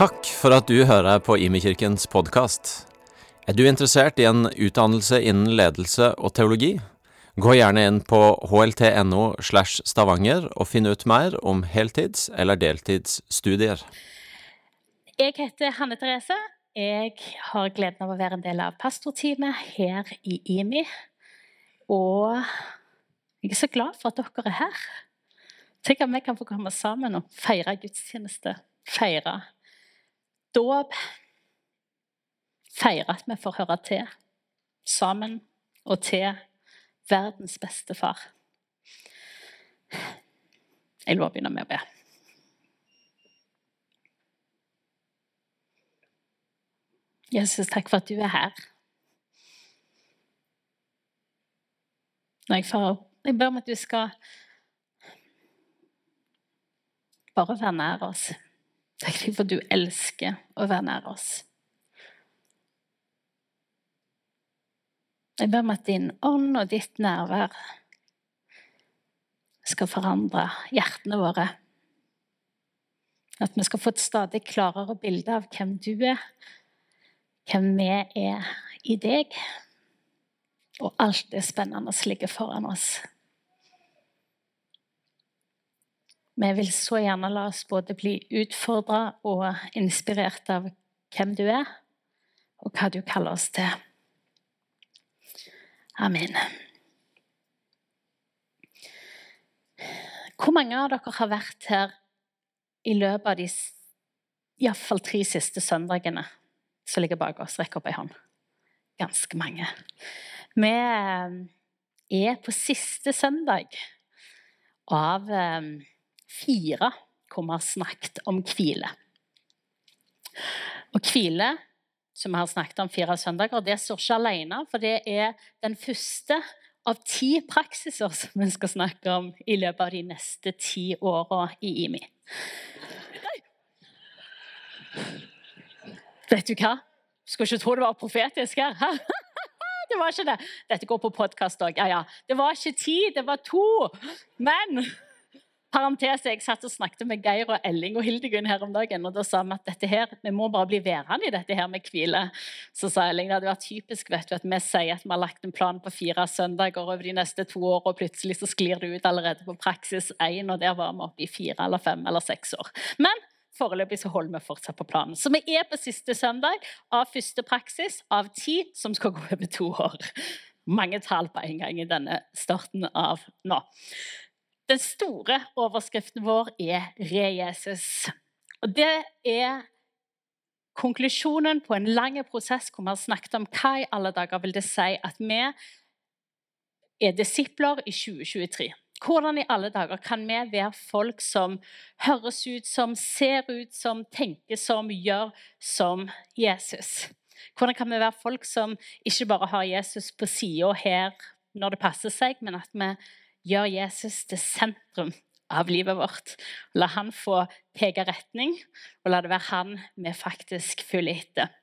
Takk for at du hører på Imekirkens podkast. Er du interessert i en utdannelse innen ledelse og teologi? Gå gjerne inn på hlt.no slash stavanger og finn ut mer om heltids- eller deltidsstudier. Jeg heter Hanne Therese. Jeg har gleden av å være en del av pastorteamet her i IMI. Og jeg er så glad for at dere er her. Tenk at vi kan få komme sammen og feire gudstjeneste. Feire dåp. Feire at vi får høre til sammen og til verdens beste far. Jeg lover å begynne med å be. Jesus, takk for at du er her. Når jeg, får, jeg ber om at du skal bare være nær oss. Takk for at du elsker å være nær oss. Jeg ber om at din ånd og ditt nærvær skal forandre hjertene våre. At vi skal få et stadig klarere bilde av hvem du er, hvem vi er i deg, og alt det spennende som ligger foran oss. Vi vil så gjerne la oss både bli utfordra og inspirert av hvem du er, og hva du kaller oss til. Amen. Hvor mange av dere har vært her i løpet av de iallfall tre siste søndagene som ligger bak oss? Rekk opp ei hånd. Ganske mange. Vi eh, er på siste søndag av eh, fire hvor vi har snakket om hvile. Og hvile, som vi har snakket om fire søndager, det står ikke alene, for det er den første av ti praksiser som vi skal snakke om i løpet av de neste ti åra i IMI. Vet du hva? Skulle ikke tro det var profetisk her. Det var ikke det. Dette går på podkast òg. Ja, ja. Det var ikke ti, det var to. Men parentes, jeg satt og snakket med Geir og Elling og Hildegunn her om dagen. og Da sa vi at dette her, vi må bare bli værende i dette her med hvile. Så sa Elling det hadde vært typisk vet du, at vi sier at vi har lagt en plan på fire søndager over de neste to år, og plutselig så sklir det ut allerede på praksis én, og der var vi oppe i fire eller fem eller seks år. Men Foreløpig så holder vi fortsatt på planen. Så vi er på siste søndag av første praksis av ti som skal gå over to år. Mange tall på en gang i denne starten av nå. Den store overskriften vår er Re Jesus. Og det er konklusjonen på en lang prosess hvor vi har snakket om hva i alle dager vil det si at vi er disipler i 2023. Hvordan i alle dager kan vi være folk som høres ut som, ser ut som, tenker som, gjør som Jesus? Hvordan kan vi være folk som ikke bare har Jesus på sida her når det passer seg, men at vi gjør Jesus til sentrum av livet vårt? La han få peke retning, og la det være han vi faktisk følger etter.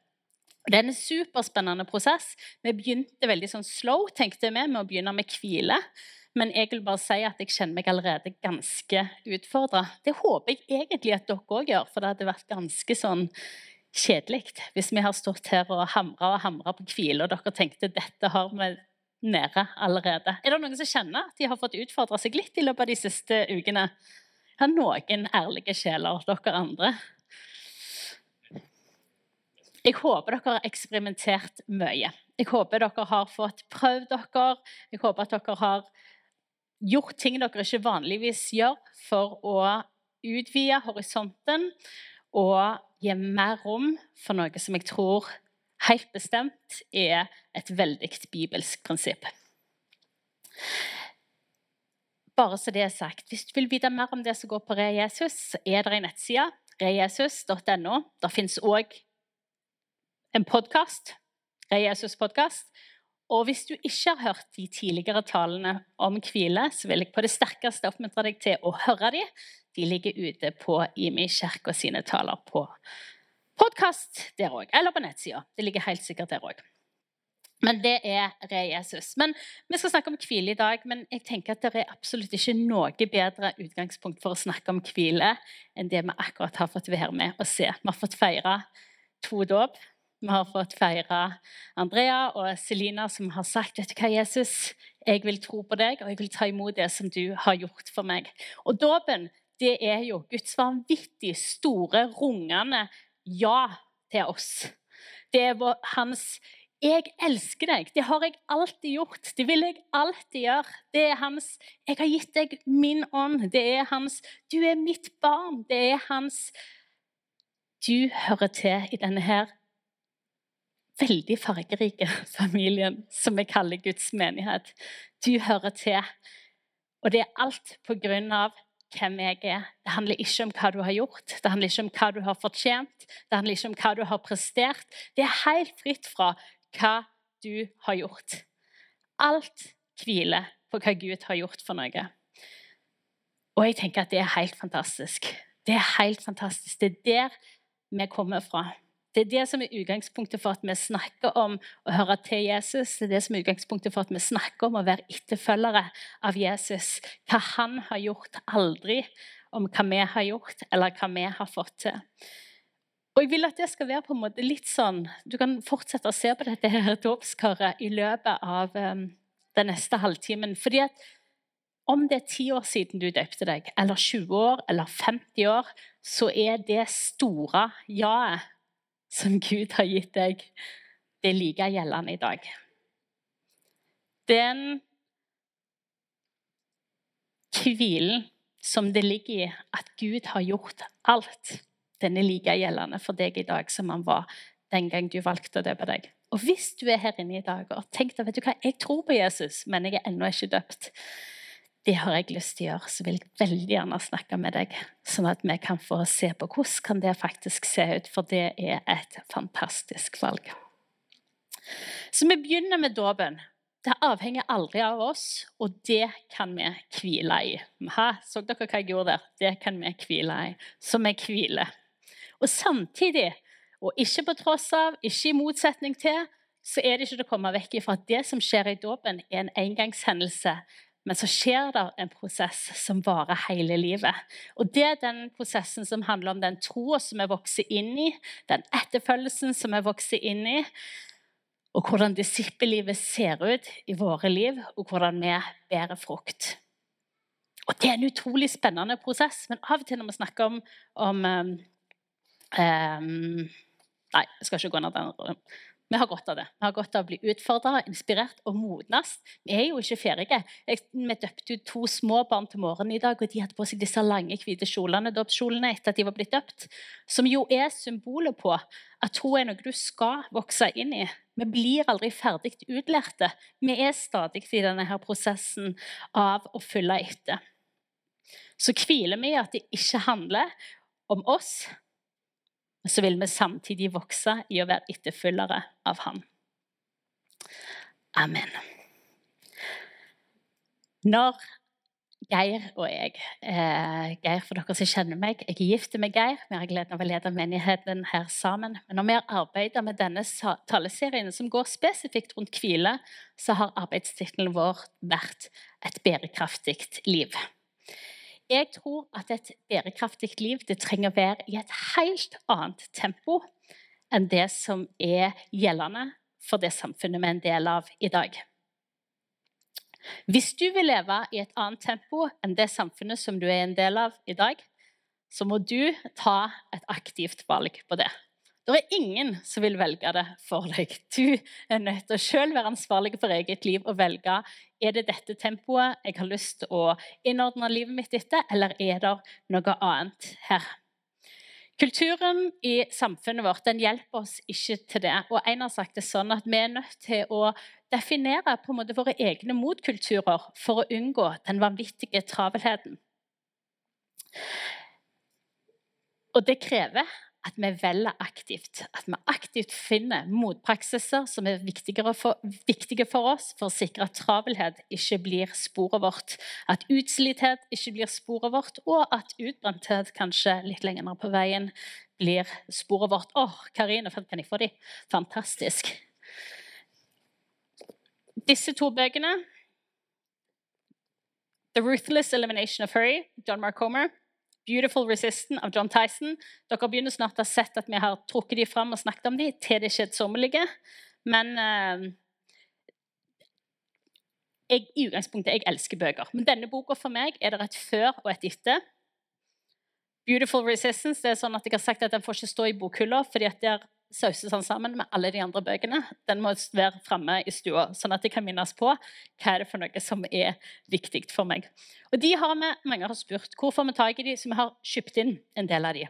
Det er en superspennende prosess. Vi begynte veldig sånn slow, tenkte vi, med å begynne med hvile. Men jeg vil bare si at jeg kjenner meg allerede ganske utfordra. Det håper jeg egentlig at dere òg gjør, for det hadde vært ganske sånn kjedelig hvis vi har stått her og hamra og hamra på hvile, og dere tenkte dette har vi nede allerede. Er det noen som kjenner at de har fått utfordra seg litt i løpet av de siste ukene? Har noen ærlige sjeler, dere andre? Jeg håper dere har eksperimentert mye. Jeg håper dere har fått prøvd dere. Jeg håper at dere har gjort ting dere ikke vanligvis gjør, for å utvide horisonten og gi mer rom for noe som jeg tror helt bestemt er et veldig bibelsk prinsipp. Bare så det er sagt, Hvis du vil vite mer om det som går på Re Jesus, er det en nettside, rejesus.no. Det fins òg en podkast, Re Jesus-podkast. Og hvis du ikke har hørt de tidligere talene om hvile, så vil jeg på det sterkeste oppmuntre deg til å høre dem. De ligger ute på Imi kirke sine taler på podkast der òg, eller på nettsida. Det ligger helt sikkert der òg. Men det er re Jesus. Men Vi skal snakke om hvile i dag, men jeg tenker at det er absolutt ikke noe bedre utgangspunkt for å snakke om hvile enn det vi akkurat har fått være med og se. Vi har fått feire to dåp. Vi har fått feire Andrea og Selina som har sagt vet du hva, Jesus, jeg vil tro på deg, og jeg vil ta imot det som du har gjort for meg. Og dåpen det er jo Guds vanvittig store, rungende ja til oss. Det er hans 'Jeg elsker deg'. Det har jeg alltid gjort. Det vil jeg alltid gjøre. Det er hans 'Jeg har gitt deg min ånd'. Det er hans 'Du er mitt barn'. Det er hans 'Du hører til i denne her veldig fargerike familien som vi kaller Guds menighet'. Du hører til. Og det er alt på grunn av hvem jeg er. Det handler ikke om hva du har gjort, det handler ikke om hva du har fortjent, det handler ikke om hva du har prestert. Det er helt fritt fra hva du har gjort. Alt hviler på hva Gud har gjort for noe. Og jeg tenker at det er helt fantastisk. Det er helt fantastisk. Det er der vi kommer fra. Det er det som er utgangspunktet for at vi snakker om å høre til Jesus. Det er det som er utgangspunktet for at vi snakker om å være etterfølgere av Jesus. Hva han har gjort, aldri om hva vi har gjort, eller hva vi har fått til. Og jeg vil at det skal være på en måte litt sånn Du kan fortsette å se på dette her dåpskaret i løpet av um, den neste halvtimen. fordi at om det er ti år siden du døpte deg, eller 20 år, eller 50 år, så er det store ja-et som Gud har gitt deg, det er like gjeldende i dag. Den hvilen som det ligger i at Gud har gjort alt den er like gjeldende for deg i dag som han var den gang du valgte å døpe deg. Og hvis du er her inne i dag og tenker vet du hva, jeg tror på Jesus, men jeg er ennå ikke døpt, det har jeg lyst til å gjøre, så vil jeg veldig gjerne snakke med deg, sånn at vi kan få se på hvordan kan det faktisk se ut, for det er et fantastisk valg. Så vi begynner med dåpen. Det avhenger aldri av oss, og det kan vi hvile i. Ha, så dere hva jeg gjorde der? Det kan vi hvile i. Så vi hviler. Og samtidig, og ikke på tross av, ikke i motsetning til, så er det ikke til å komme vekk ifra at det som skjer i dåpen, er en engangshendelse. Men så skjer det en prosess som varer hele livet. Og Det er den prosessen som handler om den troa som vi vokser inn i, den etterfølgelsen som vi vokser inn i, og hvordan disippellivet ser ut i våre liv, og hvordan vi bærer frukt. Og Det er en utrolig spennende prosess, men av og til når vi snakker om, om um, Um, nei, jeg skal ikke gå ned den. Vi har godt av det. Vi har godt av å bli utfordra, inspirert og modnes. Vi er jo ikke ferdige. Vi døpte ut to små barn til morgenen i dag, og de hadde på seg disse lange, hvite kjolene, dåpskjolene etter at de var blitt døpt. Som jo er symbolet på at tro er noe du skal vokse inn i. Vi blir aldri ferdig utlærte. Vi er stadig i denne her prosessen av å følge etter. Så hviler vi i at det ikke handler om oss, men så vil vi samtidig vokse i å være etterfølgere av Han. Amen. Når Geir og jeg eh, Geir, for dere som kjenner meg, jeg er gift med Geir. Vi har gleden av å lede menigheten her sammen. Men når vi har arbeidet med denne taleserien som går spesifikt rundt hvile, så har arbeidstittelen vår vært 'Et bærekraftig liv'. Jeg tror at et bærekraftig liv det trenger å være i et helt annet tempo enn det som er gjeldende for det samfunnet vi er en del av i dag. Hvis du vil leve i et annet tempo enn det samfunnet som du er en del av i dag, så må du ta et aktivt valg på det. Det er ingen som vil velge det for deg. Du er nødt til å selv være ansvarlig for eget liv og velge er det dette tempoet jeg har lyst til å innordne livet mitt etter, eller er det noe annet her. Kulturen i samfunnet vårt den hjelper oss ikke til det. Og en har sagt det sånn at Vi er nødt til å definere på en måte våre egne motkulturer for å unngå den vanvittige travelheten. Og det krever at vi velger aktivt. At vi aktivt finner motpraksiser som er for, viktige for oss for å sikre at travelhet ikke blir sporet vårt, at utslithet ikke blir sporet vårt, og at utbrenthet kanskje litt lenger på veien blir sporet vårt. Å, oh, Karine, kan jeg få de? Fantastisk. Disse to bøkene The Ruthless Elimination of Hurry, John Mark Homer. Beautiful Resistant av John Tyson. Dere begynner snart å ha sett at vi har trukket de fram og snakket om de til det kjedsommelige. Men eh, jeg, i utgangspunktet jeg elsker bøker. Men denne boka for meg er det et før og et etter. Beautiful Resistance det er sånn at jeg har sagt at den får ikke stå i bokhylla, fordi at der sauses han sammen med alle de andre bøkene. Den må være framme i stua, sånn at jeg kan minnes på hva er det for noe som er viktig for meg. Og de har vi, Mange har spurt hvor får vi tak i de, så vi har kjøpt inn en del av de.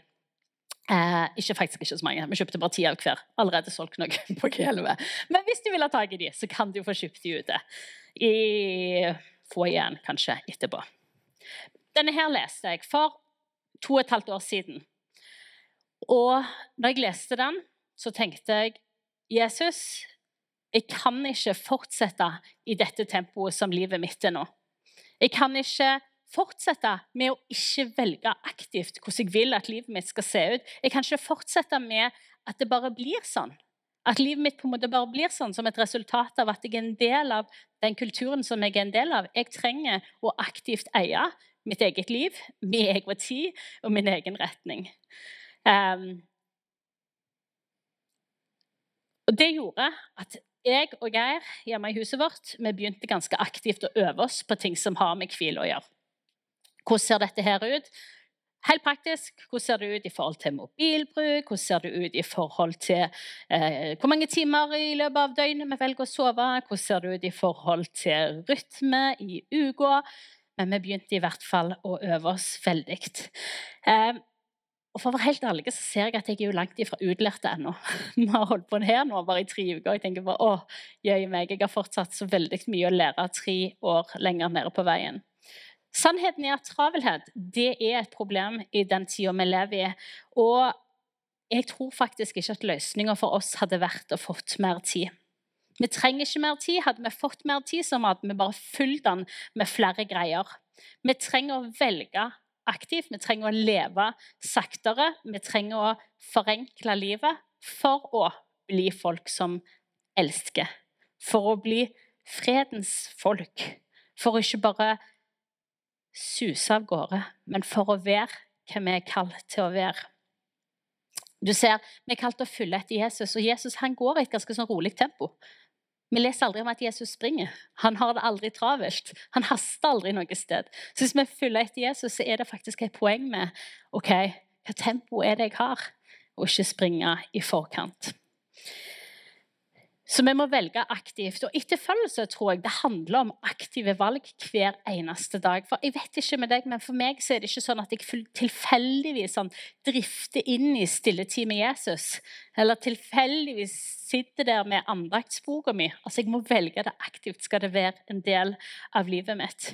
Eh, ikke faktisk ikke så mange. Vi kjøpte bare ti av hver. Allerede solgt noe på G11. Men hvis du vil ha tak i de, så kan du få kjøpt de ute. I få igjen, kanskje, etterpå. Denne her leste jeg for to og et halvt år siden. Og når jeg leste den, så tenkte jeg Jesus, jeg kan ikke fortsette i dette tempoet som livet mitt er nå. Jeg kan ikke fortsette med å ikke velge aktivt hvordan jeg vil at livet mitt skal se ut. Jeg kan ikke fortsette med at det bare blir sånn. At livet mitt på en måte bare blir sånn som et resultat av at jeg er en del av den kulturen som jeg er en del av. Jeg trenger å aktivt eie mitt eget liv, min egen tid og min egen retning. Um, og Det gjorde at jeg og Geir hjemme i huset vårt vi begynte ganske aktivt å øve oss på ting som har med hvile å gjøre. Hvordan ser dette her ut? Helt praktisk, hvordan ser det ut i forhold til mobilbruk? Hvordan ser det ut i forhold til eh, hvor mange timer i løpet av døgnet vi velger å sove? Hvordan ser det ut i forhold til rytme i uka? Men vi begynte i hvert fall å øve oss veldig. Eh, og for å være helt ærlig så ser jeg at jeg er jo langt ifra utlært ennå. Vi har holdt på her nå bare i tre uker, jeg tenker bare å, jøy meg, jeg har fortsatt så veldig mye å lære tre år lenger nede på veien. Sannheten er at travelhet det er et problem i den tida vi lever i. Og jeg tror faktisk ikke at løsninga for oss hadde vært å fått mer tid. Vi trenger ikke mer tid. Hadde vi fått mer tid, så hadde vi bare fulgt den med flere greier. Vi trenger å velge aktivt, vi trenger å leve saktere. Vi trenger å forenkle livet for å bli folk som elsker. For å bli fredens folk. For å ikke bare suse av gårde, men for å være hva vi er kalt til å være. Du ser, Vi er kalt å følge etter Jesus, og Jesus han går i et ganske sånn rolig tempo. Vi leser aldri om at Jesus springer. Han har det aldri travelt. Han haster aldri noe sted. Så hvis vi følger etter Jesus, så er det faktisk et poeng med ok, hva tempo er det jeg har, og ikke springe i forkant. Så vi må velge aktivt. Og etterfølgelse tror jeg det handler om aktive valg hver eneste dag. For jeg vet ikke med deg, men for meg så er det ikke sånn at jeg tilfeldigvis sånn, drifter inn i stilletid med Jesus. Eller tilfeldigvis sitter der med andaktsboka mi. Altså, jeg må velge det aktivt skal det være en del av livet mitt.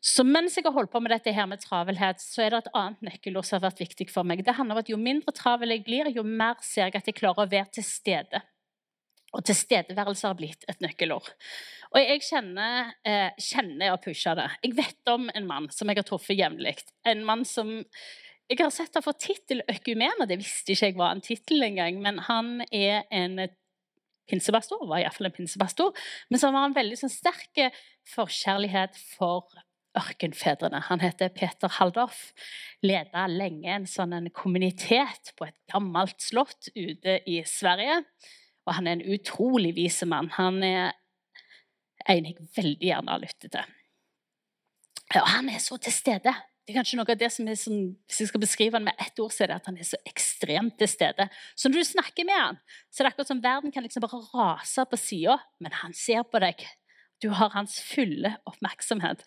Så mens jeg har holdt på med dette her med travelhet, så er det et annet nøkkelord som har vært viktig for meg. Det handler om at Jo mindre travel jeg blir, jo mer ser jeg at jeg klarer å være til stede. Og tilstedeværelse har blitt et nøkkelord. Og jeg kjenner, eh, kjenner og pusher det. Jeg vet om en mann som jeg har truffet jevnlig. En mann som jeg har sett har fått tittel økumene. Det visste ikke jeg var en tittel engang. Men han er en pinsepastor, var iallfall en pinsepastor, men som har en veldig sånn sterk forkjærlighet for ørkenfedrene. Han heter Peter Haldorf. Leda lenge en sånn en kommunitet på et gammelt slott ute i Sverige. Og han er en utrolig vis mann. Han er en jeg veldig gjerne har lyttet til. Og han er så til stede. Det er kanskje noe av det som er sånn, Hvis jeg skal beskrive han med ett ord, så er det at han er så ekstremt til stede. Så når du snakker med han, så er det akkurat som verden kan liksom bare rase på sida, men han ser på deg. Du har hans fulle oppmerksomhet.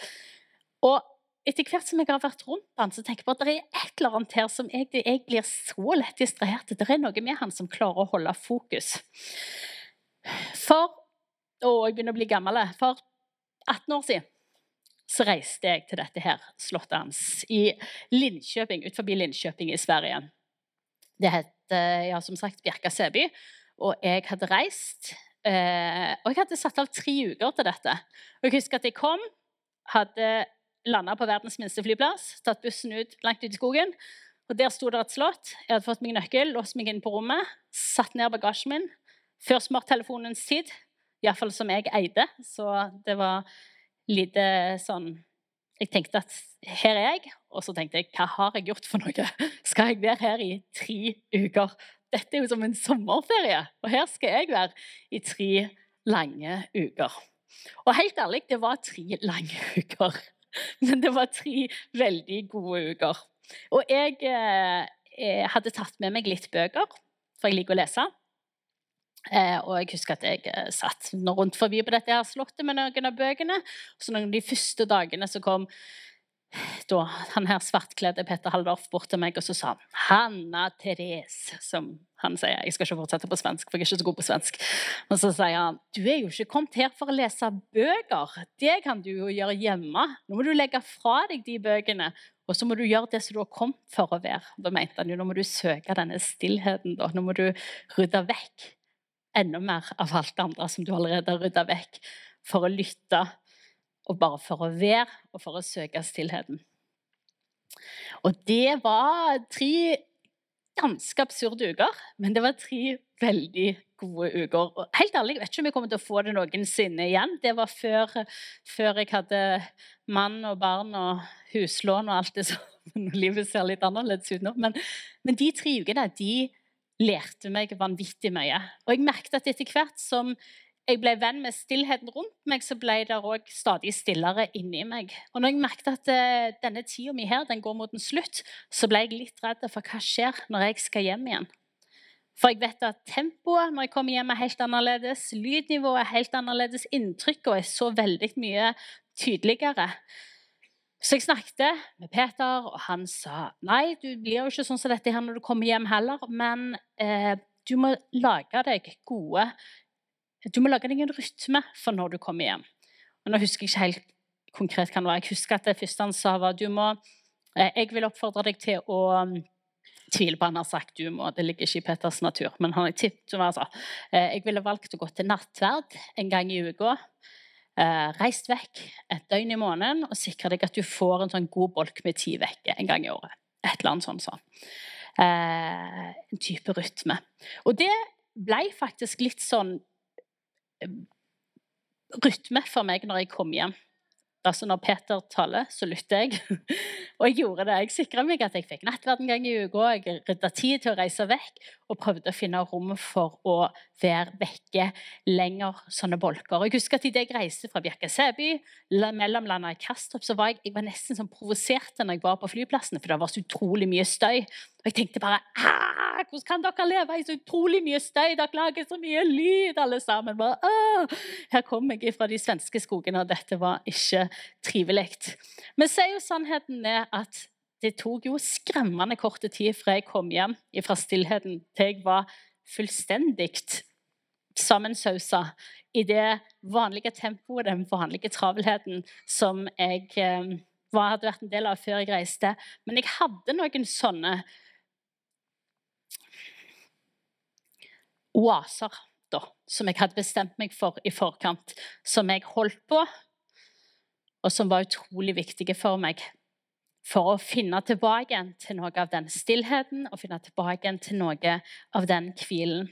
Og etter hvert som jeg har vært rundt han, så tenker jeg på at det er et eller annet her som jeg, jeg blir så lett distrahert. Det er noe med han som klarer å holde fokus. For Og jeg begynner å bli gammel. For 18 år siden så reiste jeg til dette her slottet hans i Linköping, utenfor Linköping i Sverige. Det heter ja, som sagt Bjerka Sæby. Og jeg hadde reist. Eh, og jeg hadde satt av tre uker til dette. Og jeg husker at jeg kom, hadde landa på verdens minste flyplass, tatt bussen ut langt ut i skogen. og Der sto det et slott. Jeg hadde fått meg nøkkel, låst meg inn på rommet, satt ned bagasjen min, før smarttelefonens tid, iallfall som jeg eide. Så det var lite sånn Jeg tenkte at her er jeg, og så tenkte jeg hva har jeg gjort for noe? Skal jeg være her i tre uker? Dette er jo som en sommerferie, og her skal jeg være i tre lange uker. Og helt ærlig, det var tre lange uker. Men det var tre veldig gode uker. Og jeg eh, hadde tatt med meg litt bøker, for jeg liker å lese. Eh, og jeg husker at jeg eh, satt rundt forbi på dette her slottet med noen av bøkene. Så noen av de første dagene så kom da han her svartkledde Petter Haldorf bort til meg og så sa han, 'Hanna Therese', som han sier. Jeg skal ikke fortsette på svensk, for jeg er ikke så god på svensk. Og så sier han, 'Du er jo ikke kommet her for å lese bøker. Det kan du jo gjøre hjemme. Nå må du legge fra deg de bøkene, og så må du gjøre det som du har kommet for å være.' Da mente han jo, nå må du søke denne stillheten, da. Nå må du rydde vekk enda mer av alt det andre som du allerede har rydda vekk, for å lytte og bare for å være og for å søke stillheten. Og det var tre ganske absurde uker, men det var tre veldig gode uker. Og helt ærlig, Jeg vet ikke om jeg kommer til å få det noensinne igjen. Det var før, før jeg hadde mann og barn og huslån og alt det sånn. Livet ser litt annerledes ut nå. Men, men de tre ukene de lærte meg vanvittig mye. Og jeg merket at etter hvert som jeg ble venn med stillheten rundt meg, så ble det òg stadig stillere inni meg. Og når jeg merket at uh, denne tida mi her den går mot en slutt, så ble jeg litt redd for hva skjer når jeg skal hjem igjen. For jeg vet at tempoet når jeg kommer hjem, er helt annerledes. Lydnivået er helt annerledes. Inntrykket er så veldig mye tydeligere. Så jeg snakket med Peter, og han sa nei, du blir jo ikke sånn som dette her når du kommer hjem heller, men eh, du må lage deg gode du må lage deg en rytme for når du kommer hjem. Og nå husker jeg ikke helt konkret hva det var. Jeg husker at det første han sa, var du må eh, Jeg vil oppfordre deg til å um, tvile på han har sagt du må, det ligger ikke i Petters natur. Men han har tippet, altså, jeg ville valgt å gå til nattverd en gang i uka. Eh, reist vekk et døgn i måneden og sikre deg at du får en sånn god bolk med tid vekke en gang i året. Et eller annet sånn. Eh, en type rytme. Og det ble faktisk litt sånn rytme for meg når jeg kom hjem. Altså Når Peter taler, så lytter jeg. og jeg gjorde det. Jeg sikra meg at jeg fikk nattverd en gang i uka. Jeg rydda tid til å reise vekk og prøvde å finne rom for å være vekke lenger sånne bolker. Jeg husker at Idet jeg reiste fra Bjerkaseby, mellomlanda i Kastrup, så var jeg, jeg var nesten sånn provosert når jeg var på flyplassene, for det var så utrolig mye støy. Og jeg tenkte bare hvordan kan dere leve i så utrolig mye støy? Dere lager så mye lyd, alle sammen. Bare! Her kom jeg fra de svenske skogene, og dette var ikke trivelig. Men sier jo sannheten er at det tok jo skremmende kort tid fra jeg kom hjem fra stillheten til jeg var fullstendig sammensausa i det vanlige tempoet, den vanlige travelheten som jeg eh, hadde vært en del av før jeg reiste. Men jeg hadde noen sånne oaser da, som jeg hadde bestemt meg for i forkant, som jeg holdt på, og som var utrolig viktige for meg. For å finne tilbake til noe av den stillheten og finne tilbake til noe av den hvilen.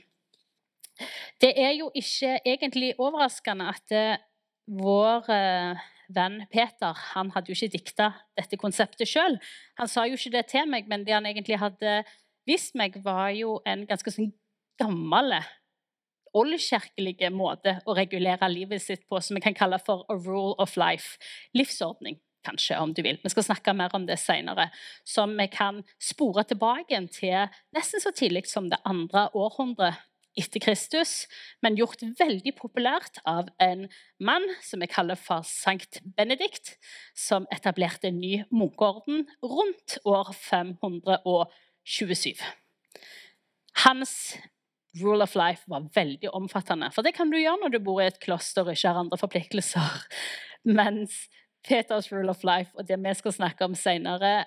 Det er jo ikke egentlig overraskende at eh, vår eh, venn Peter han hadde jo ikke dikta dette konseptet sjøl. Han sa jo ikke det til meg, men det han egentlig hadde vist meg, var jo en ganske sånn gammel oldkirkelige måte å regulere livet sitt på, som vi kan kalle for a rule of life. Livsordning, kanskje, om du vil. Vi skal snakke mer om det senere. Som vi kan spore tilbake til nesten så tidlig som det andre århundret etter Kristus, men gjort veldig populært av en mann som vi kaller for Sankt Benedikt, som etablerte en ny munkeorden rundt år 527. Hans rule of life var veldig omfattende. For det kan du gjøre når du bor i et kloster og ikke har andre forpliktelser. Mens Peters rule of life og det vi skal snakke om senere,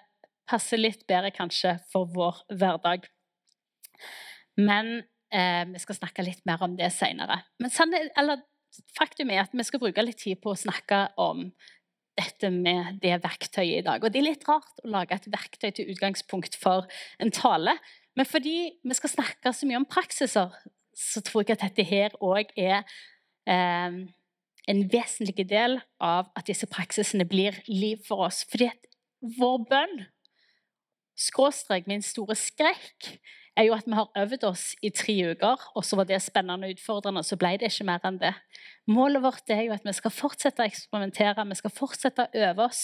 passer litt bedre kanskje for vår hverdag. Men eh, vi skal snakke litt mer om det senere. Men faktum er at vi skal bruke litt tid på å snakke om dette med det verktøyet i dag. Og det er litt rart å lage et verktøy til utgangspunkt for en tale. Men fordi vi skal snakke så mye om praksiser, så tror jeg at dette her òg er eh, en vesentlig del av at disse praksisene blir liv for oss. Fordi at vår bønn, skråstrek min store skrekk, er jo at vi har øvd oss i tre uker, og så var det spennende og utfordrende, og så ble det ikke mer enn det. Målet vårt er jo at vi skal fortsette å eksperimentere, vi skal fortsette å øve oss.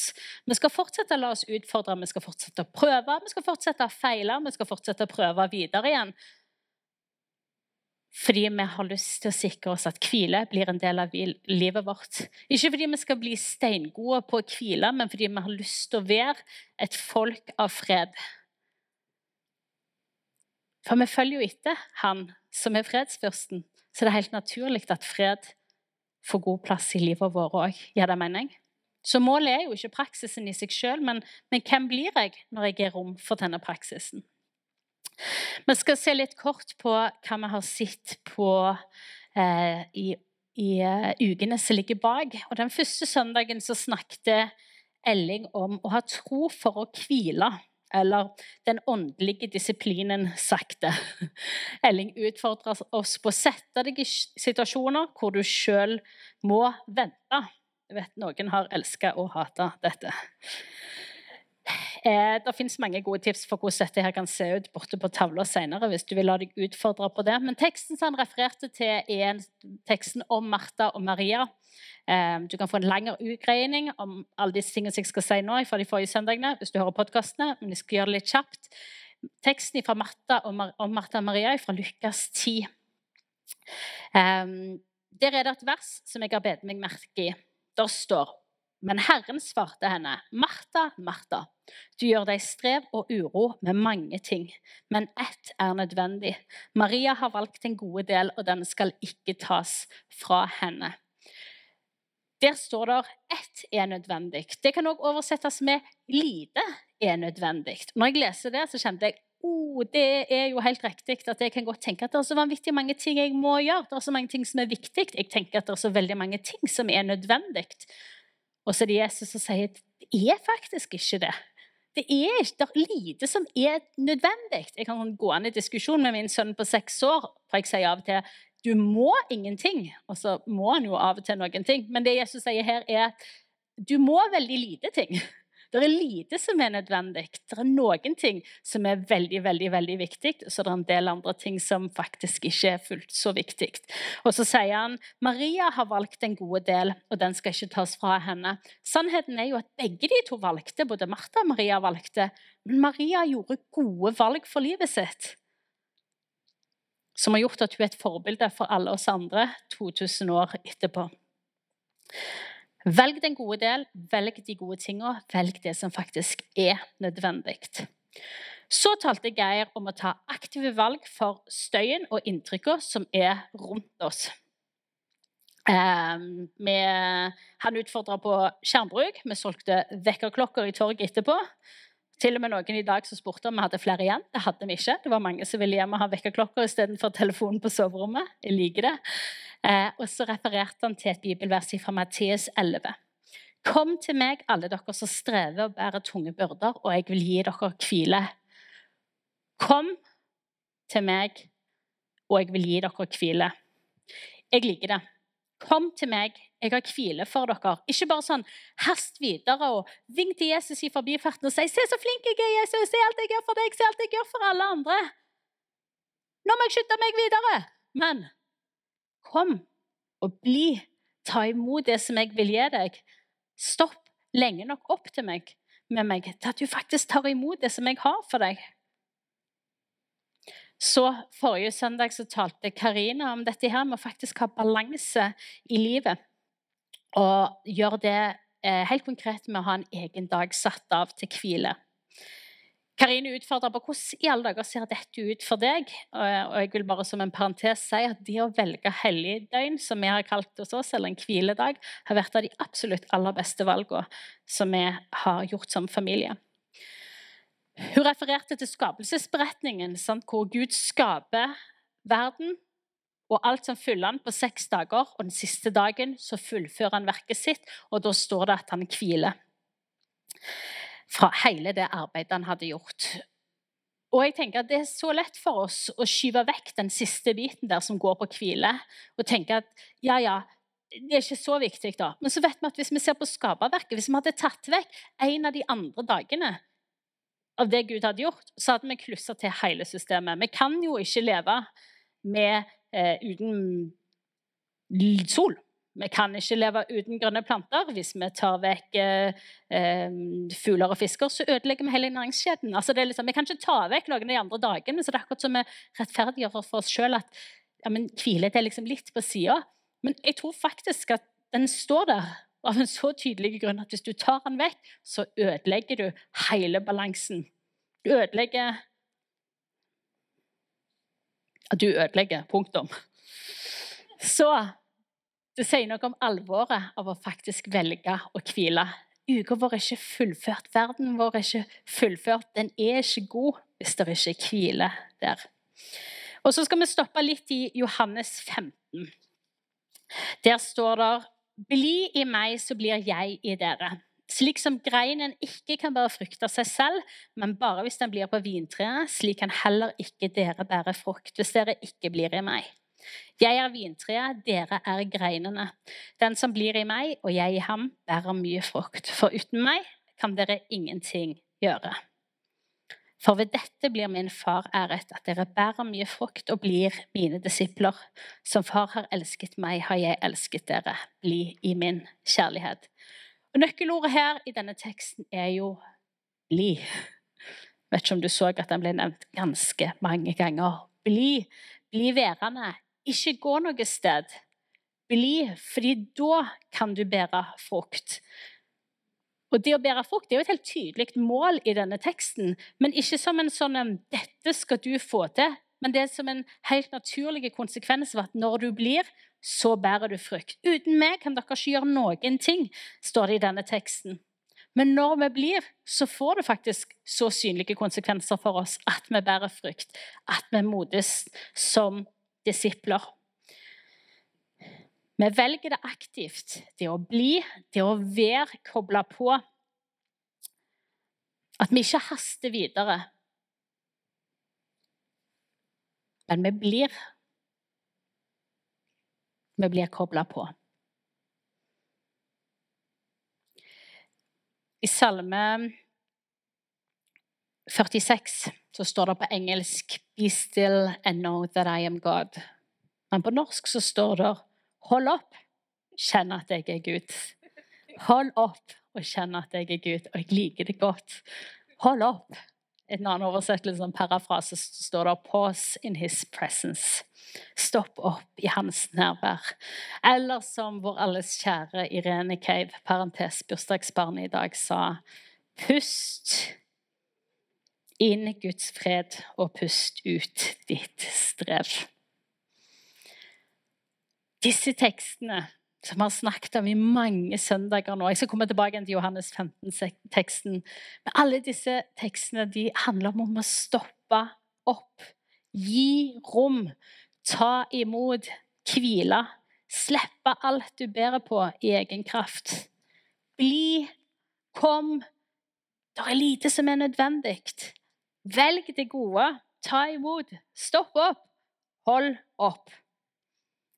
Vi skal fortsette å la oss utfordre, vi skal fortsette å prøve, vi skal fortsette å feile, vi skal fortsette å prøve videre igjen. Fordi vi har lyst til å sikre oss at hvile blir en del av livet vårt. Ikke fordi vi skal bli steingode på å hvile, men fordi vi har lyst til å være et folk av fred. For vi følger jo etter Han som er fredsfyrsten, så det er helt naturlig at fred får god plass i livet vårt òg. Gir det mening? Så målet er jo ikke praksisen i seg sjøl, men, men hvem blir jeg når jeg gir rom for denne praksisen? Vi skal se litt kort på hva vi har sett på eh, i, i uh, ukene som ligger bak. Og Den første søndagen så snakket Elling om å ha tro for å hvile. Eller den åndelige disiplinen sakte. Elling utfordrer oss på å sette deg i situasjoner hvor du sjøl må vente. Jeg vet Noen har elska og hata dette. Eh, det finnes mange gode tips for hvordan dette her kan se ut borte på tavla senere. hvis du vil la deg utfordre på det. Men teksten som han refererte til, er teksten om Martha og Maria. Eh, du kan få en lengre utgreining om alle disse tingene jeg skal si nå fra de forrige søndagene. hvis du hører podkastene, men jeg skal gjøre det litt kjapt. Teksten fra Martha om Martha og Maria fra Lukas 10. Eh, der er det et vers som jeg har bedt meg merke i. Der står men Herren svarte henne, Martha, Martha, du gjør deg strev og uro med mange ting, men ett er nødvendig. Maria har valgt en gode del, og den skal ikke tas fra henne. Der står det 'ett er nødvendig'. Det kan også oversettes med 'lite er nødvendig'. Når jeg leser det, så kjente jeg oh, det er jo helt riktig at jeg kan godt tenke at det er så vanvittig mange ting jeg må gjøre. Det er så mange ting som er viktig. Jeg tenker at det er så veldig mange ting som er nødvendig. Og så er det Jesus som sier at det er faktisk ikke det. Det er, det er lite som er nødvendig. Jeg kan gå an i diskusjon med min sønn på seks år, for jeg sier av og til du må ingenting, og så må han jo av og til noen ting. Men det Jesus sier her, er du må veldig lite ting. Det er lite som er nødvendig. Det er noen ting som er veldig veldig, veldig viktig, så det er en del andre ting som faktisk ikke er fullt så viktig. Og så sier han Maria har valgt en god del, og den skal ikke tas fra henne. Sannheten er jo at begge de to valgte, både Martha og Maria valgte, men Maria gjorde gode valg for livet sitt. Som har gjort at hun er et forbilde for alle oss andre 2000 år etterpå. Velg den gode del, velg de gode tingene, velg det som faktisk er nødvendig. Så talte Geir om å ta aktive valg for støyen og inntrykka som er rundt oss. Um, vi, han utfordra på skjermbruk. Vi solgte vekkerklokker i torget etterpå. Til og med noen i dag som spurte om vi hadde flere igjen. Det hadde vi ikke. Det var mange som ville hjem og ha vekkerklokka istedenfor telefonen på soverommet. Jeg liker det. Eh, og så refererte han til et bibelvers fra Matteus 11. Kom til meg, alle dere som strever og bærer tunge byrder, og jeg vil gi dere hvile. Kom til meg, og jeg vil gi dere hvile. Jeg liker det. Kom til meg, jeg har hvile for dere. Ikke bare sånn hast videre og ving til Jesus i forbifarten og si 'Se så flink jeg er, Jesus! Se alt jeg gjør for deg! Se alt jeg gjør for alle andre!' Nå må jeg skynde meg videre. Men Kom og bli. Ta imot det som jeg vil gi deg. Stopp lenge nok opp til meg, med meg til at du faktisk tar imot det som jeg har for deg. Så Forrige søndag så talte Karina om dette her med å faktisk ha balanse i livet. Og gjør det eh, helt konkret med å ha en egen dag satt av til hvile. Karine utfordrer på hvordan i alle dager ser dette ut for deg. Og jeg vil bare som en parentes si at det å velge helligdøgn, som vi har kalt hos oss, eller en hviledag, har vært av de absolutt aller beste valgene som vi har gjort som familie. Hun refererte til skapelsesberetningen, sant, hvor Gud skaper verden og alt som fyller han på seks dager. Og den siste dagen så fullfører han verket sitt, og da står det at han hviler fra hele det arbeidet han hadde gjort. Og jeg tenker at Det er så lett for oss å skyve vekk den siste biten der som går på hvile, og tenke at ja, ja, det er ikke så viktig, da. Men så vet vi at hvis vi ser på skaperverket, hvis vi hadde tatt vekk en av de andre dagene av det Gud hadde gjort, så hadde vi klussa til hele systemet. Vi kan jo ikke leve med, eh, uten sol. Vi kan ikke leve uten grønne planter. Hvis vi tar vekk eh, eh, fugler og fisker, så ødelegger vi hele næringskjeden. Altså liksom, vi kan ikke ta vekk noen av de andre dagene, så det er akkurat som vi rettferdiggjør for oss sjøl at ja, men, hvile er liksom litt på sida. Men jeg tror faktisk at den står der av en så tydelig grunn at hvis du tar den vekk, så ødelegger du hele balansen. Du ødelegger Du ødelegger. Punktum. Så det sier noe om alvoret av å faktisk velge å hvile. Uka vår er ikke fullført. Verden vår er ikke fullført. Den er ikke god hvis det ikke er hvile der. Og Så skal vi stoppe litt i Johannes 15. Der står det Bli i meg, så blir jeg i dere. Slik som greinen ikke kan bære frukt av seg selv, men bare hvis den blir på vintreet, slik kan heller ikke dere bære frukt hvis dere ikke blir i meg. Jeg er vintreet, dere er greinene. Den som blir i meg og jeg i ham, bærer mye frukt. For uten meg kan dere ingenting gjøre. For ved dette blir min far æret, at dere bærer mye frukt og blir mine disipler. Som far har elsket meg, har jeg elsket dere. Bli i min kjærlighet. Og Nøkkelordet her i denne teksten er jo 'bli'. Jeg vet ikke om du så at den ble nevnt ganske mange ganger. Bli. Bli værende. Ikke gå noe sted. Bli, fordi da kan du bære frukt. Og Det å bære frukt det er jo et helt tydelig mål i denne teksten, men ikke som en sånn 'dette skal du få til', men det er som en helt naturlig konsekvens av at når du blir, så bærer du frukt. Uten meg kan dere ikke gjøre noen ting, står det i denne teksten. Men når vi blir, så får det faktisk så synlige konsekvenser for oss at vi bærer frukt, at vi modes som disipler. Vi velger det aktivt, det å bli, det å være kobla på. At vi ikke haster videre. Men vi blir. Vi blir kobla på. I Salme 46 så står det på engelsk 'Be still and know that I am God'. Men på norsk så står det Hold opp, kjenn at jeg er Gud. Hold opp og kjenn at jeg er Gud. Og jeg liker det godt. Hold opp. En annen oversettelse, en parafrase, står det 'Pause in his presence'. Stopp opp i hans nærvær. Eller som vår alles kjære Irene Cave, parentes bursdagsbarnet i dag, sa Pust inn Guds fred, og pust ut ditt strev. Disse tekstene som vi har snakket om i mange søndager nå Jeg skal komme tilbake til Johannes 15-teksten. Men alle disse tekstene de handler om å stoppe opp, gi rom, ta imot, hvile. Slippe alt du bærer på i egen kraft. Bli, kom. Det er lite som er nødvendig. Velg det gode. Ta imot. Stopp opp. Hold opp.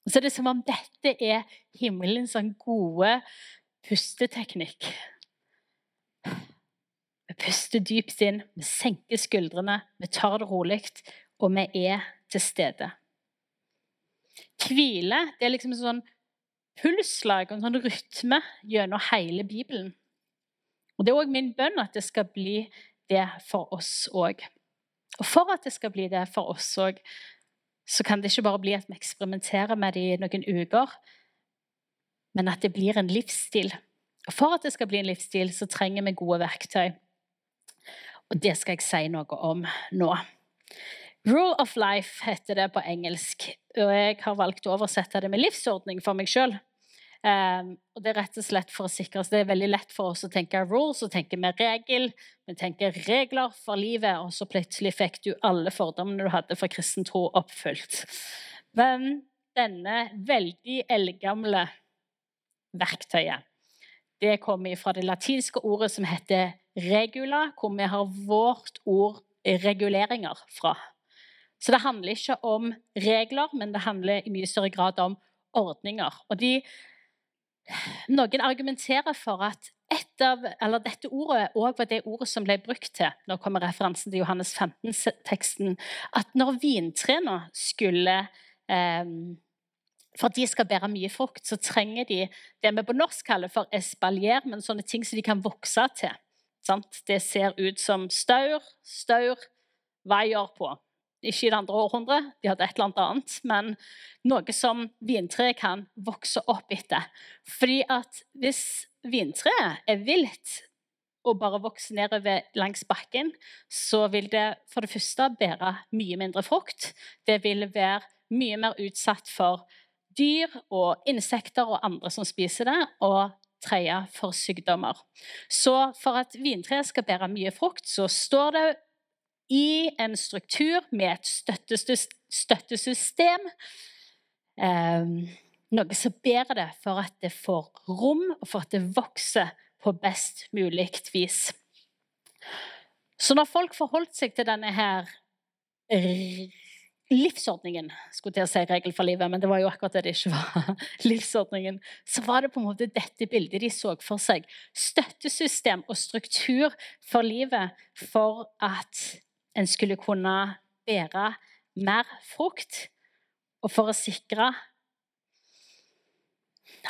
Så det er som om dette er himmelens sånn gode pusteteknikk. Vi puster dypt inn, vi senker skuldrene, vi tar det rolig, og vi er til stede. Hvile det er liksom en sånn pulsslag og en sånn rytme gjennom hele Bibelen. Og Det er òg min bønn at det skal bli det for oss òg. Og for at det skal bli det for oss òg, så kan det ikke bare bli at vi eksperimenterer med det i noen uker, men at det blir en livsstil. Og For at det skal bli en livsstil, så trenger vi gode verktøy. Og det skal jeg si noe om nå. Rule of life heter det på engelsk, og jeg har valgt å oversette det med livsordning for meg sjøl. Um, og Det er rett og slett for å sikre oss. Det er veldig lett for oss å tenke rules, og tenke med regel. Vi tenker regler for livet, og så plutselig fikk du alle fordommene du hadde for kristen tro, oppfylt. Men denne veldig eldgamle verktøyet, det kommer fra det latinske ordet som heter regula, hvor vi har vårt ord reguleringer fra. Så det handler ikke om regler, men det handler i mye større grad om ordninger. Og de, noen argumenterer for at av, dette ordet òg var det ordet som ble brukt til Nå kommer referansen til Johannes 15-teksten. At når vintrærne skulle eh, For de skal bære mye frukt, så trenger de det vi på norsk kaller for espalier, men sånne ting som de kan vokse til. Sant? Det ser ut som staur, staur, vaier på. Ikke i det andre århundret, de hadde et eller annet men noe som vintreet kan vokse opp etter. Fordi at hvis vintreet er vilt og bare vokser nedover langs bakken, så vil det for det første bære mye mindre frukt. Det vil være mye mer utsatt for dyr og insekter og andre som spiser det, og tredje for sykdommer. Så for at vintreet skal bære mye frukt, så står det i en struktur med et støttesystem. Eh, noe som bærer det for at det får rom, og for at det vokser på best mulig vis. Så når folk forholdt seg til denne her livsordningen skulle til å si regel for livet, men det var jo akkurat det det ikke var. livsordningen, Så var det på en måte dette bildet de så for seg. Støttesystem og struktur for livet for at en skulle kunne bære mer frukt, og for å sikre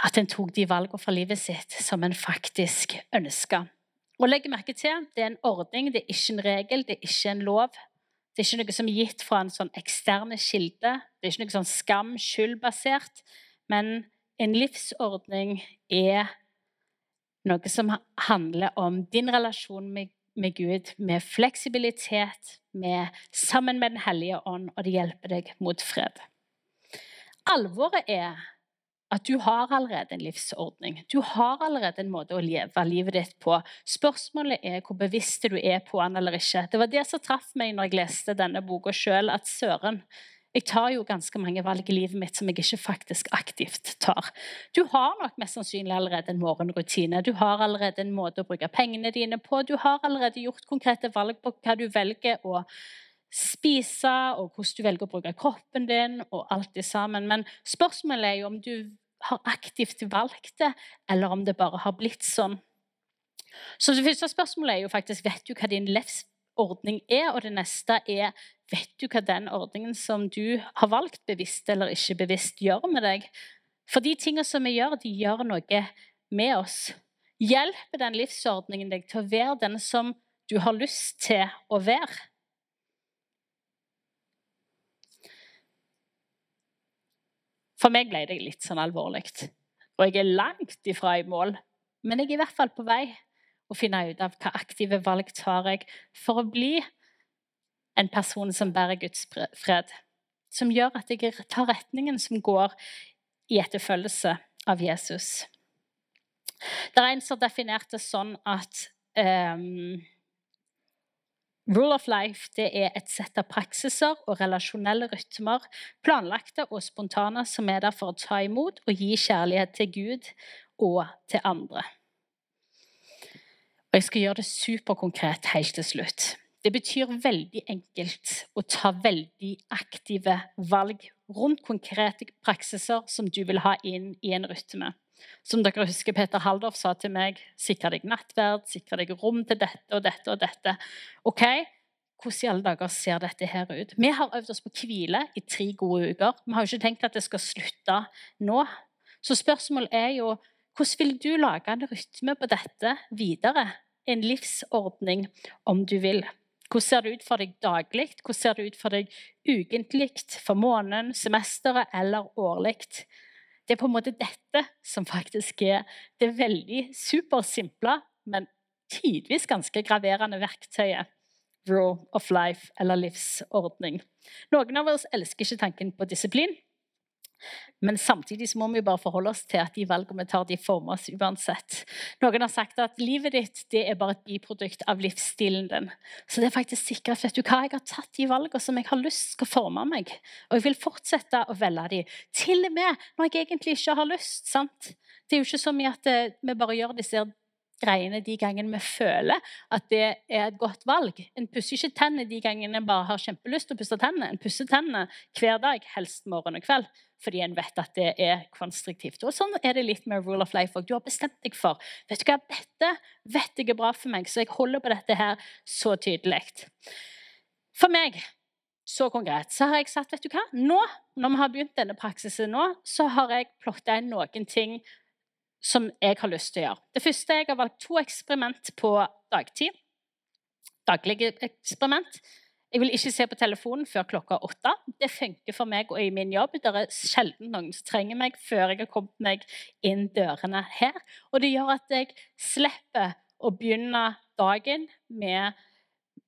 at en tok de valgene for livet sitt som en faktisk ønska. Og legg merke til, Det er en ordning, det er ikke en regel, det er ikke en lov. Det er ikke noe som er gitt fra en sånn eksterne kilde. Det er ikke noe sånn skam, skyldbasert. Men en livsordning er noe som handler om din relasjon med med Gud, med fleksibilitet, med, sammen med Den hellige ånd, og det hjelper deg mot fred. Alvoret er at du har allerede en livsordning. Du har allerede en måte å leve livet ditt på. Spørsmålet er hvor bevisst du er på den eller ikke. Det var det som traff meg når jeg leste denne boka sjøl, at søren, jeg tar jo ganske mange valg i livet mitt som jeg ikke faktisk aktivt tar. Du har nok mest sannsynlig allerede en morgenrutine. Du har allerede en måte å bruke pengene dine på. Du har allerede gjort konkrete valg på hva du velger å spise, og hvordan du velger å bruke kroppen din, og alt det sammen. Men spørsmålet er jo om du har aktivt valgt det, eller om det bare har blitt sånn. Så det første spørsmålet er jo faktisk vet du hva din livsordning er, og det neste er Vet du hva den ordningen som du har valgt, bevisst eller ikke bevisst, gjør med deg? For de tingene som vi gjør, de gjør noe med oss. Hjelper den livsordningen deg til å være den som du har lyst til å være? For meg ble det litt sånn alvorlig. Og jeg er langt ifra i mål, men jeg er i hvert fall på vei å finne ut av hva aktive valg tar jeg for å bli en person som bærer Guds fred. Som gjør at jeg tar retningen som går i etterfølgelse av Jesus. Det er en som definerte sånn at um, Rule of life er et sett av praksiser og relasjonelle rytmer, planlagte og spontane, som er der for å ta imot og gi kjærlighet til Gud og til andre. Og Jeg skal gjøre det superkonkret helt til slutt. Det betyr veldig enkelt å ta veldig aktive valg rundt konkrete praksiser som du vil ha inn i en rytme. Som dere husker Peter Haldorf sa til meg, sikre deg nattverd, sikre deg rom til dette og dette og dette. Ok, hvordan i alle dager ser dette her ut? Vi har øvd oss på hvile i tre gode uker. Vi har jo ikke tenkt at det skal slutte nå. Så spørsmålet er jo hvordan vil du lage en rytme på dette videre? En livsordning, om du vil. Hvordan ser det ut for deg daglig? Hvordan ser det ut for deg ukentlig, for måneden, semesteret eller årlig? Det er på en måte dette som faktisk er det veldig supersimple, men tidvis ganske graverende verktøyet. Rule of life eller livsordning. Noen av oss elsker ikke tanken på disiplin. Men samtidig må vi bare forholde oss til at de valgene vi tar, de former oss uansett. Noen har sagt at livet ditt det er bare et biprodukt av livsstilen din. Så det er faktisk sikkert vet du hva, jeg har tatt de valgene som jeg har lyst skal forme meg. Og jeg vil fortsette å velge de. Til og med når jeg egentlig ikke har lyst. sant? Det er jo ikke så mye at eh, vi bare gjør disse greiene de gangene vi føler at det er et godt valg. En pusser ikke tennene de gangene en bare har kjempelyst til å pusse tennene. En pusser tennene hver dag, helst morgen og kveld, fordi en vet at det er konstruktivt. Og Sånn er det litt med rule of life. òg. du har bestemt deg for vet du hva, dette vet jeg er bra for meg, så jeg holder på dette her så tydelig. For meg så konkret så har jeg sagt vet du hva, nå, når vi har begynt denne praksisen nå, så har jeg plotta inn noen ting som jeg har lyst til å gjøre. Det første jeg har valgt to eksperiment på dagtid. Daglige eksperiment. Jeg vil ikke se på telefonen før klokka åtte. Det funker for meg og i min jobb. Det er sjelden noen som trenger meg før jeg har kommet meg inn dørene her. Og det gjør at jeg slipper å begynne dagen med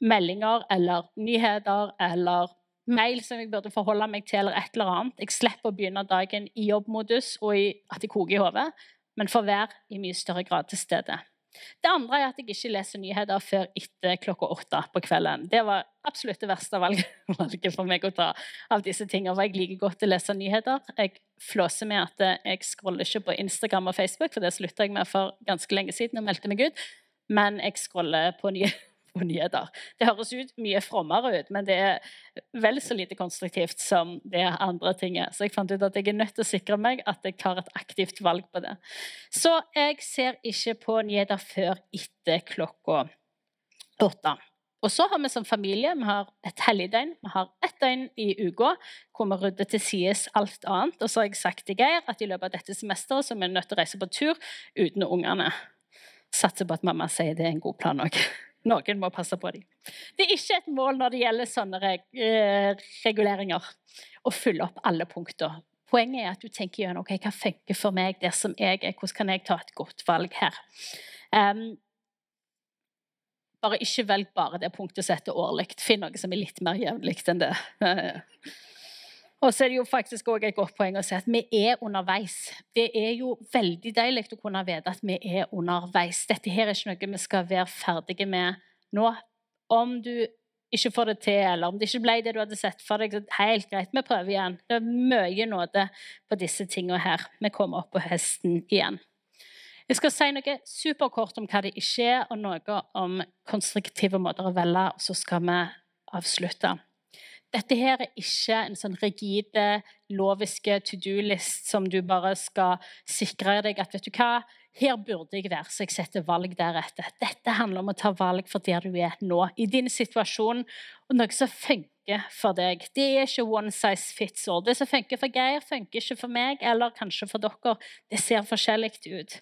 meldinger eller nyheter eller mail som jeg burde forholde meg til, eller et eller annet. Jeg slipper å begynne dagen i jobbmodus og i at det koker i hodet, men får være i mye større grad til stede. Det andre er at jeg ikke leser nyheter før etter klokka åtte på kvelden. Det var absolutt det verste valget for meg å ta av disse tingene. For jeg liker godt å lese nyheter. Jeg flåser med at jeg scroller ikke på Instagram og Facebook, for det slutta jeg med for ganske lenge siden og meldte meg ut. Men jeg scroller på nyheter på nyheter. Det høres ut mye frommere ut, men det er vel så lite konstruktivt som det andre tinget. Så jeg fant ut at jeg er nødt til å sikre meg at jeg tar et aktivt valg på det. Så jeg ser ikke på nyheter før etter klokka åtte. Og så har vi som familie vi har et helligdøgn. Vi har ett døgn i uka hvor vi rydder til sides alt annet. Og så har jeg sagt til Geir at i løpet av dette semesteret så er vi nødt til å reise på tur uten ungene. Satser på at mamma sier det er en god plan òg. Noen må passe på dem. Det er ikke et mål når det gjelder sånne eh, reguleringer, å fylle opp alle punkter. Poenget er at du tenker gjennom okay, hva funker for meg der som jeg er. Hvordan kan jeg ta et godt valg her? Um, bare ikke velg bare det punktet som heter årlig. Finn noe som er litt mer jevnlig enn det. Og så er det jo faktisk også et godt poeng å si at vi er underveis. Det er jo veldig deilig å kunne vite at vi er underveis. Dette her er ikke noe vi skal være ferdige med nå. Om du ikke får det til, eller om det ikke ble det du hadde sett for deg, så helt greit, vi prøver igjen. Det er mye nåde på disse tingene her. Vi kommer opp på hesten igjen. Jeg skal si noe superkort om hva det ikke er, og noe om konstruktive måter å velge, og så skal vi avslutte. Dette her er ikke en sånn rigide, loviske to do-list som du bare skal sikre deg at vet du hva, her burde jeg være, så jeg setter valg deretter. Dette handler om å ta valg for der du er nå, i din situasjon, og noe som funker for deg. Det er ikke one size fits all. Det som funker for Geir, funker ikke for meg, eller kanskje for dere. Det ser forskjellig ut.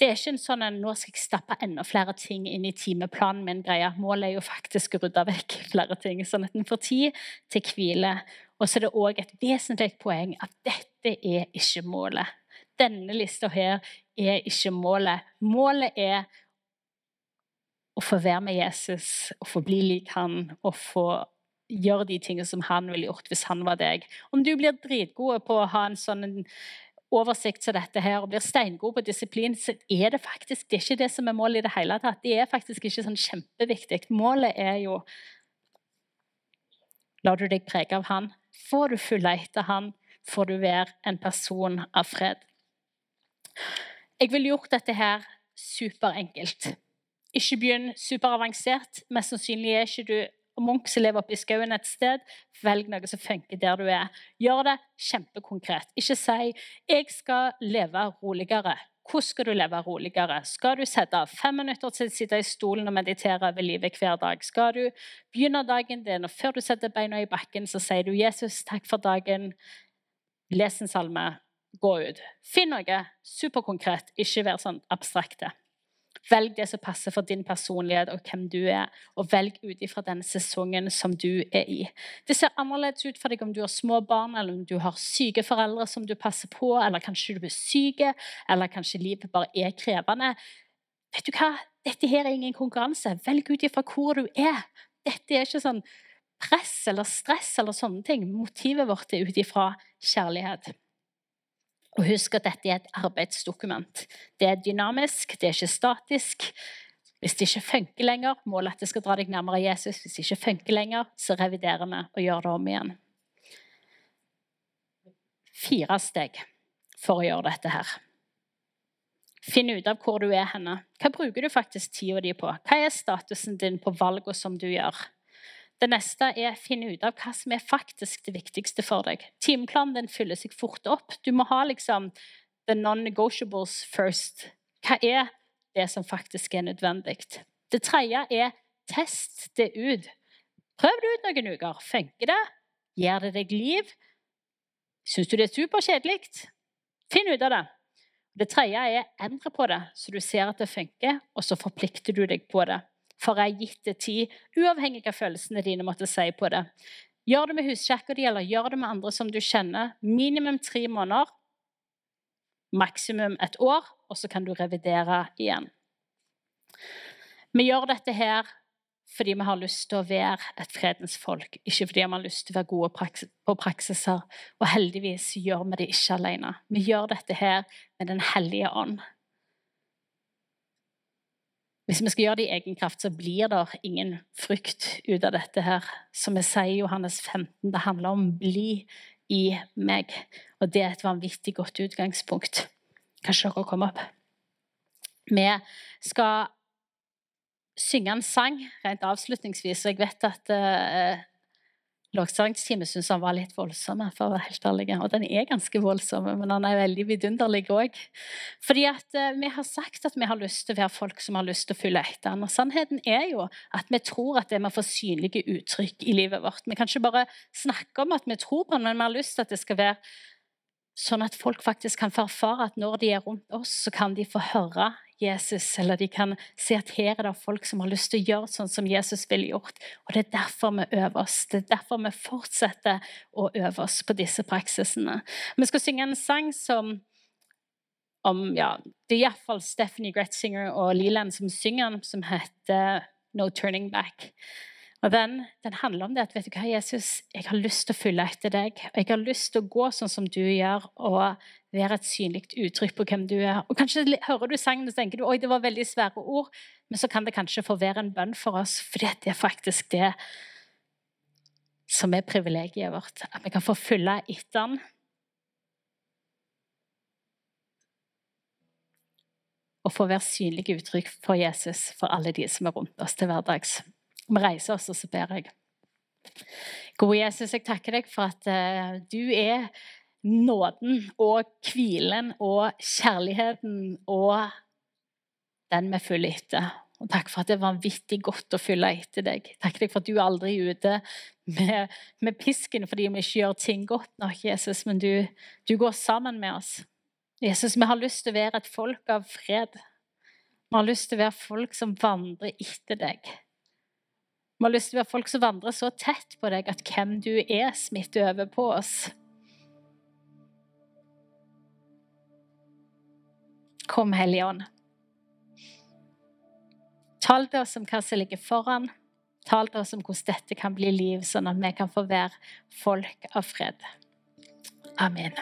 Det er ikke en sånn at nå skal jeg stappe enda flere ting inn i timeplanen min. greia. Målet er jo faktisk å rydde vekk flere ting, sånn at en får tid til hvile. Og så er det òg et vesentlig poeng at dette er ikke målet. Denne lista her er ikke målet. Målet er å få være med Jesus, å få bli lik han, og få gjøre de tingene som han ville gjort hvis han var deg. Om du blir dritgod på å ha en sånn oversikt som dette her, og blir steingod på disiplin, så er det faktisk det er ikke det som er målet i det hele tatt. Det er faktisk ikke sånn kjempeviktig. Målet er jo Lar du deg prege av Han? Får du følge etter Han? Får du være en person av fred? Jeg ville gjort dette her superenkelt. Ikke begynn superavansert. Mest sannsynlig er ikke du og Munch som lever oppe i skauen et sted. Velg noe som funker der du er. Gjør det kjempekonkret. Ikke si 'jeg skal leve roligere'. Hvordan skal du leve roligere? Skal du sette av fem minutter til å sitte i stolen og meditere over livet hver dag? Skal du begynne dagen din, og før du setter beina i bakken, så sier du 'Jesus, takk for dagen', les en salme, gå ut. Finn noe superkonkret, ikke vær sånn abstrakte. Velg det som passer for din personlighet og hvem du er, og velg ut ifra den sesongen som du er i. Det ser annerledes ut for deg om du har små barn, eller om du har syke foreldre som du passer på, eller kanskje du er syk, eller kanskje livet bare er krevende. Vet du hva? Dette her er ingen konkurranse. Velg ut ifra hvor du er. Dette er ikke sånn press eller stress eller sånne ting. Motivet vårt er ut ifra kjærlighet. Og husk at dette er et arbeidsdokument. Det er dynamisk, det er ikke statisk. Hvis det ikke funker lenger, målet at det skal dra deg nærmere Jesus. Hvis det ikke funker lenger, så reviderer vi og gjør det om igjen. Fire steg for å gjøre dette her. Finn ut av hvor du er henne. Hva bruker du faktisk tida di på? Hva er statusen din på valgene som du gjør? Det neste er å finne ut av hva som er faktisk det viktigste for deg. Timeplanen din fyller seg fort opp. Du må ha liksom the non-negotiables first. Hva er det som faktisk er nødvendig? Det tredje er test det ut. Prøv det ut noen uker. Funker det? Gir det deg liv? Syns du det er superkjedelig? Finn ut av det. Det tredje er endre på det, så du ser at det funker, og så forplikter du deg på det for ei gitt tid, uavhengig av følelsene dine måtte si på det. Gjør det med huskirka di, eller gjør det med andre som du kjenner. Minimum tre måneder, maksimum et år, og så kan du revidere igjen. Vi gjør dette her fordi vi har lyst til å være et fredens folk, ikke fordi vi har lyst til å være gode på praksiser. Og heldigvis gjør vi det ikke alene. Vi gjør dette her med Den hellige ånd. Hvis vi skal gjøre det i egen kraft, så blir det ingen frykt ut av dette her. Som vi sier i Johannes 15, det handler om 'bli i meg'. Og det er et vanvittig godt utgangspunkt. Kanskje dere kommer opp? Vi skal synge en sang rent avslutningsvis. Jeg vet at uh, syntes han var litt voldsom, for å være helt ærlig. Og den er ganske voldsom, men han er veldig vidunderlig òg. Fordi at uh, vi har sagt at vi har lyst til å være folk som har lyst til å følge etter han. Og sannheten er jo at vi tror at det må få synlige uttrykk i livet vårt. Vi kan ikke bare snakke om at vi tror på han, men vi har lyst til at det skal være sånn at folk faktisk kan få erfare at når de er rundt oss, så kan de få høre Jesus, eller de kan se at her er det folk som har lyst til å gjøre sånn som Jesus ville gjort. Og Det er derfor vi øver oss. Det er derfor vi fortsetter å øve oss på disse praksisene. Vi skal synge en sang som om, ja, Det er iallfall Stephanie Gretzinger og Leland som synger den, som heter No Turning Back. Og den, den, handler om det at vet du hva, Jesus, jeg har lyst til å følge etter deg. og Jeg har lyst til å gå sånn som du gjør, og være et synlig uttrykk på hvem du er. Og Kanskje hører du sangen og tenker du, oi, det var veldig svære ord, men så kan det kanskje få være en bønn for oss, for det er faktisk det som er privilegiet vårt. At vi kan få følge etter den. Og få være synlige uttrykk for Jesus for alle de som er rundt oss til hverdags. Vi reiser oss, og så ber jeg. Gode Jesus, jeg takker deg for at uh, du er nåden og hvilen og kjærligheten og den vi følger etter. Og takk for at det er vanvittig godt å følge etter deg. Takk for at du aldri er ute med, med, pisken fordi vi ikke gjør ting godt nok, Jesus, men du, du går sammen med oss. Jesus, vi har lyst til å være et folk av fred. Vi har lyst til å være folk som vandrer etter deg. Vi har lyst til å være folk som vandrer så tett på deg at hvem du er, smitter over på oss. Kom, Hellige Ånd. Tal til oss om hva som ligger foran. Tal til oss om hvordan dette kan bli liv, sånn at vi kan få være folk av fred. Amen.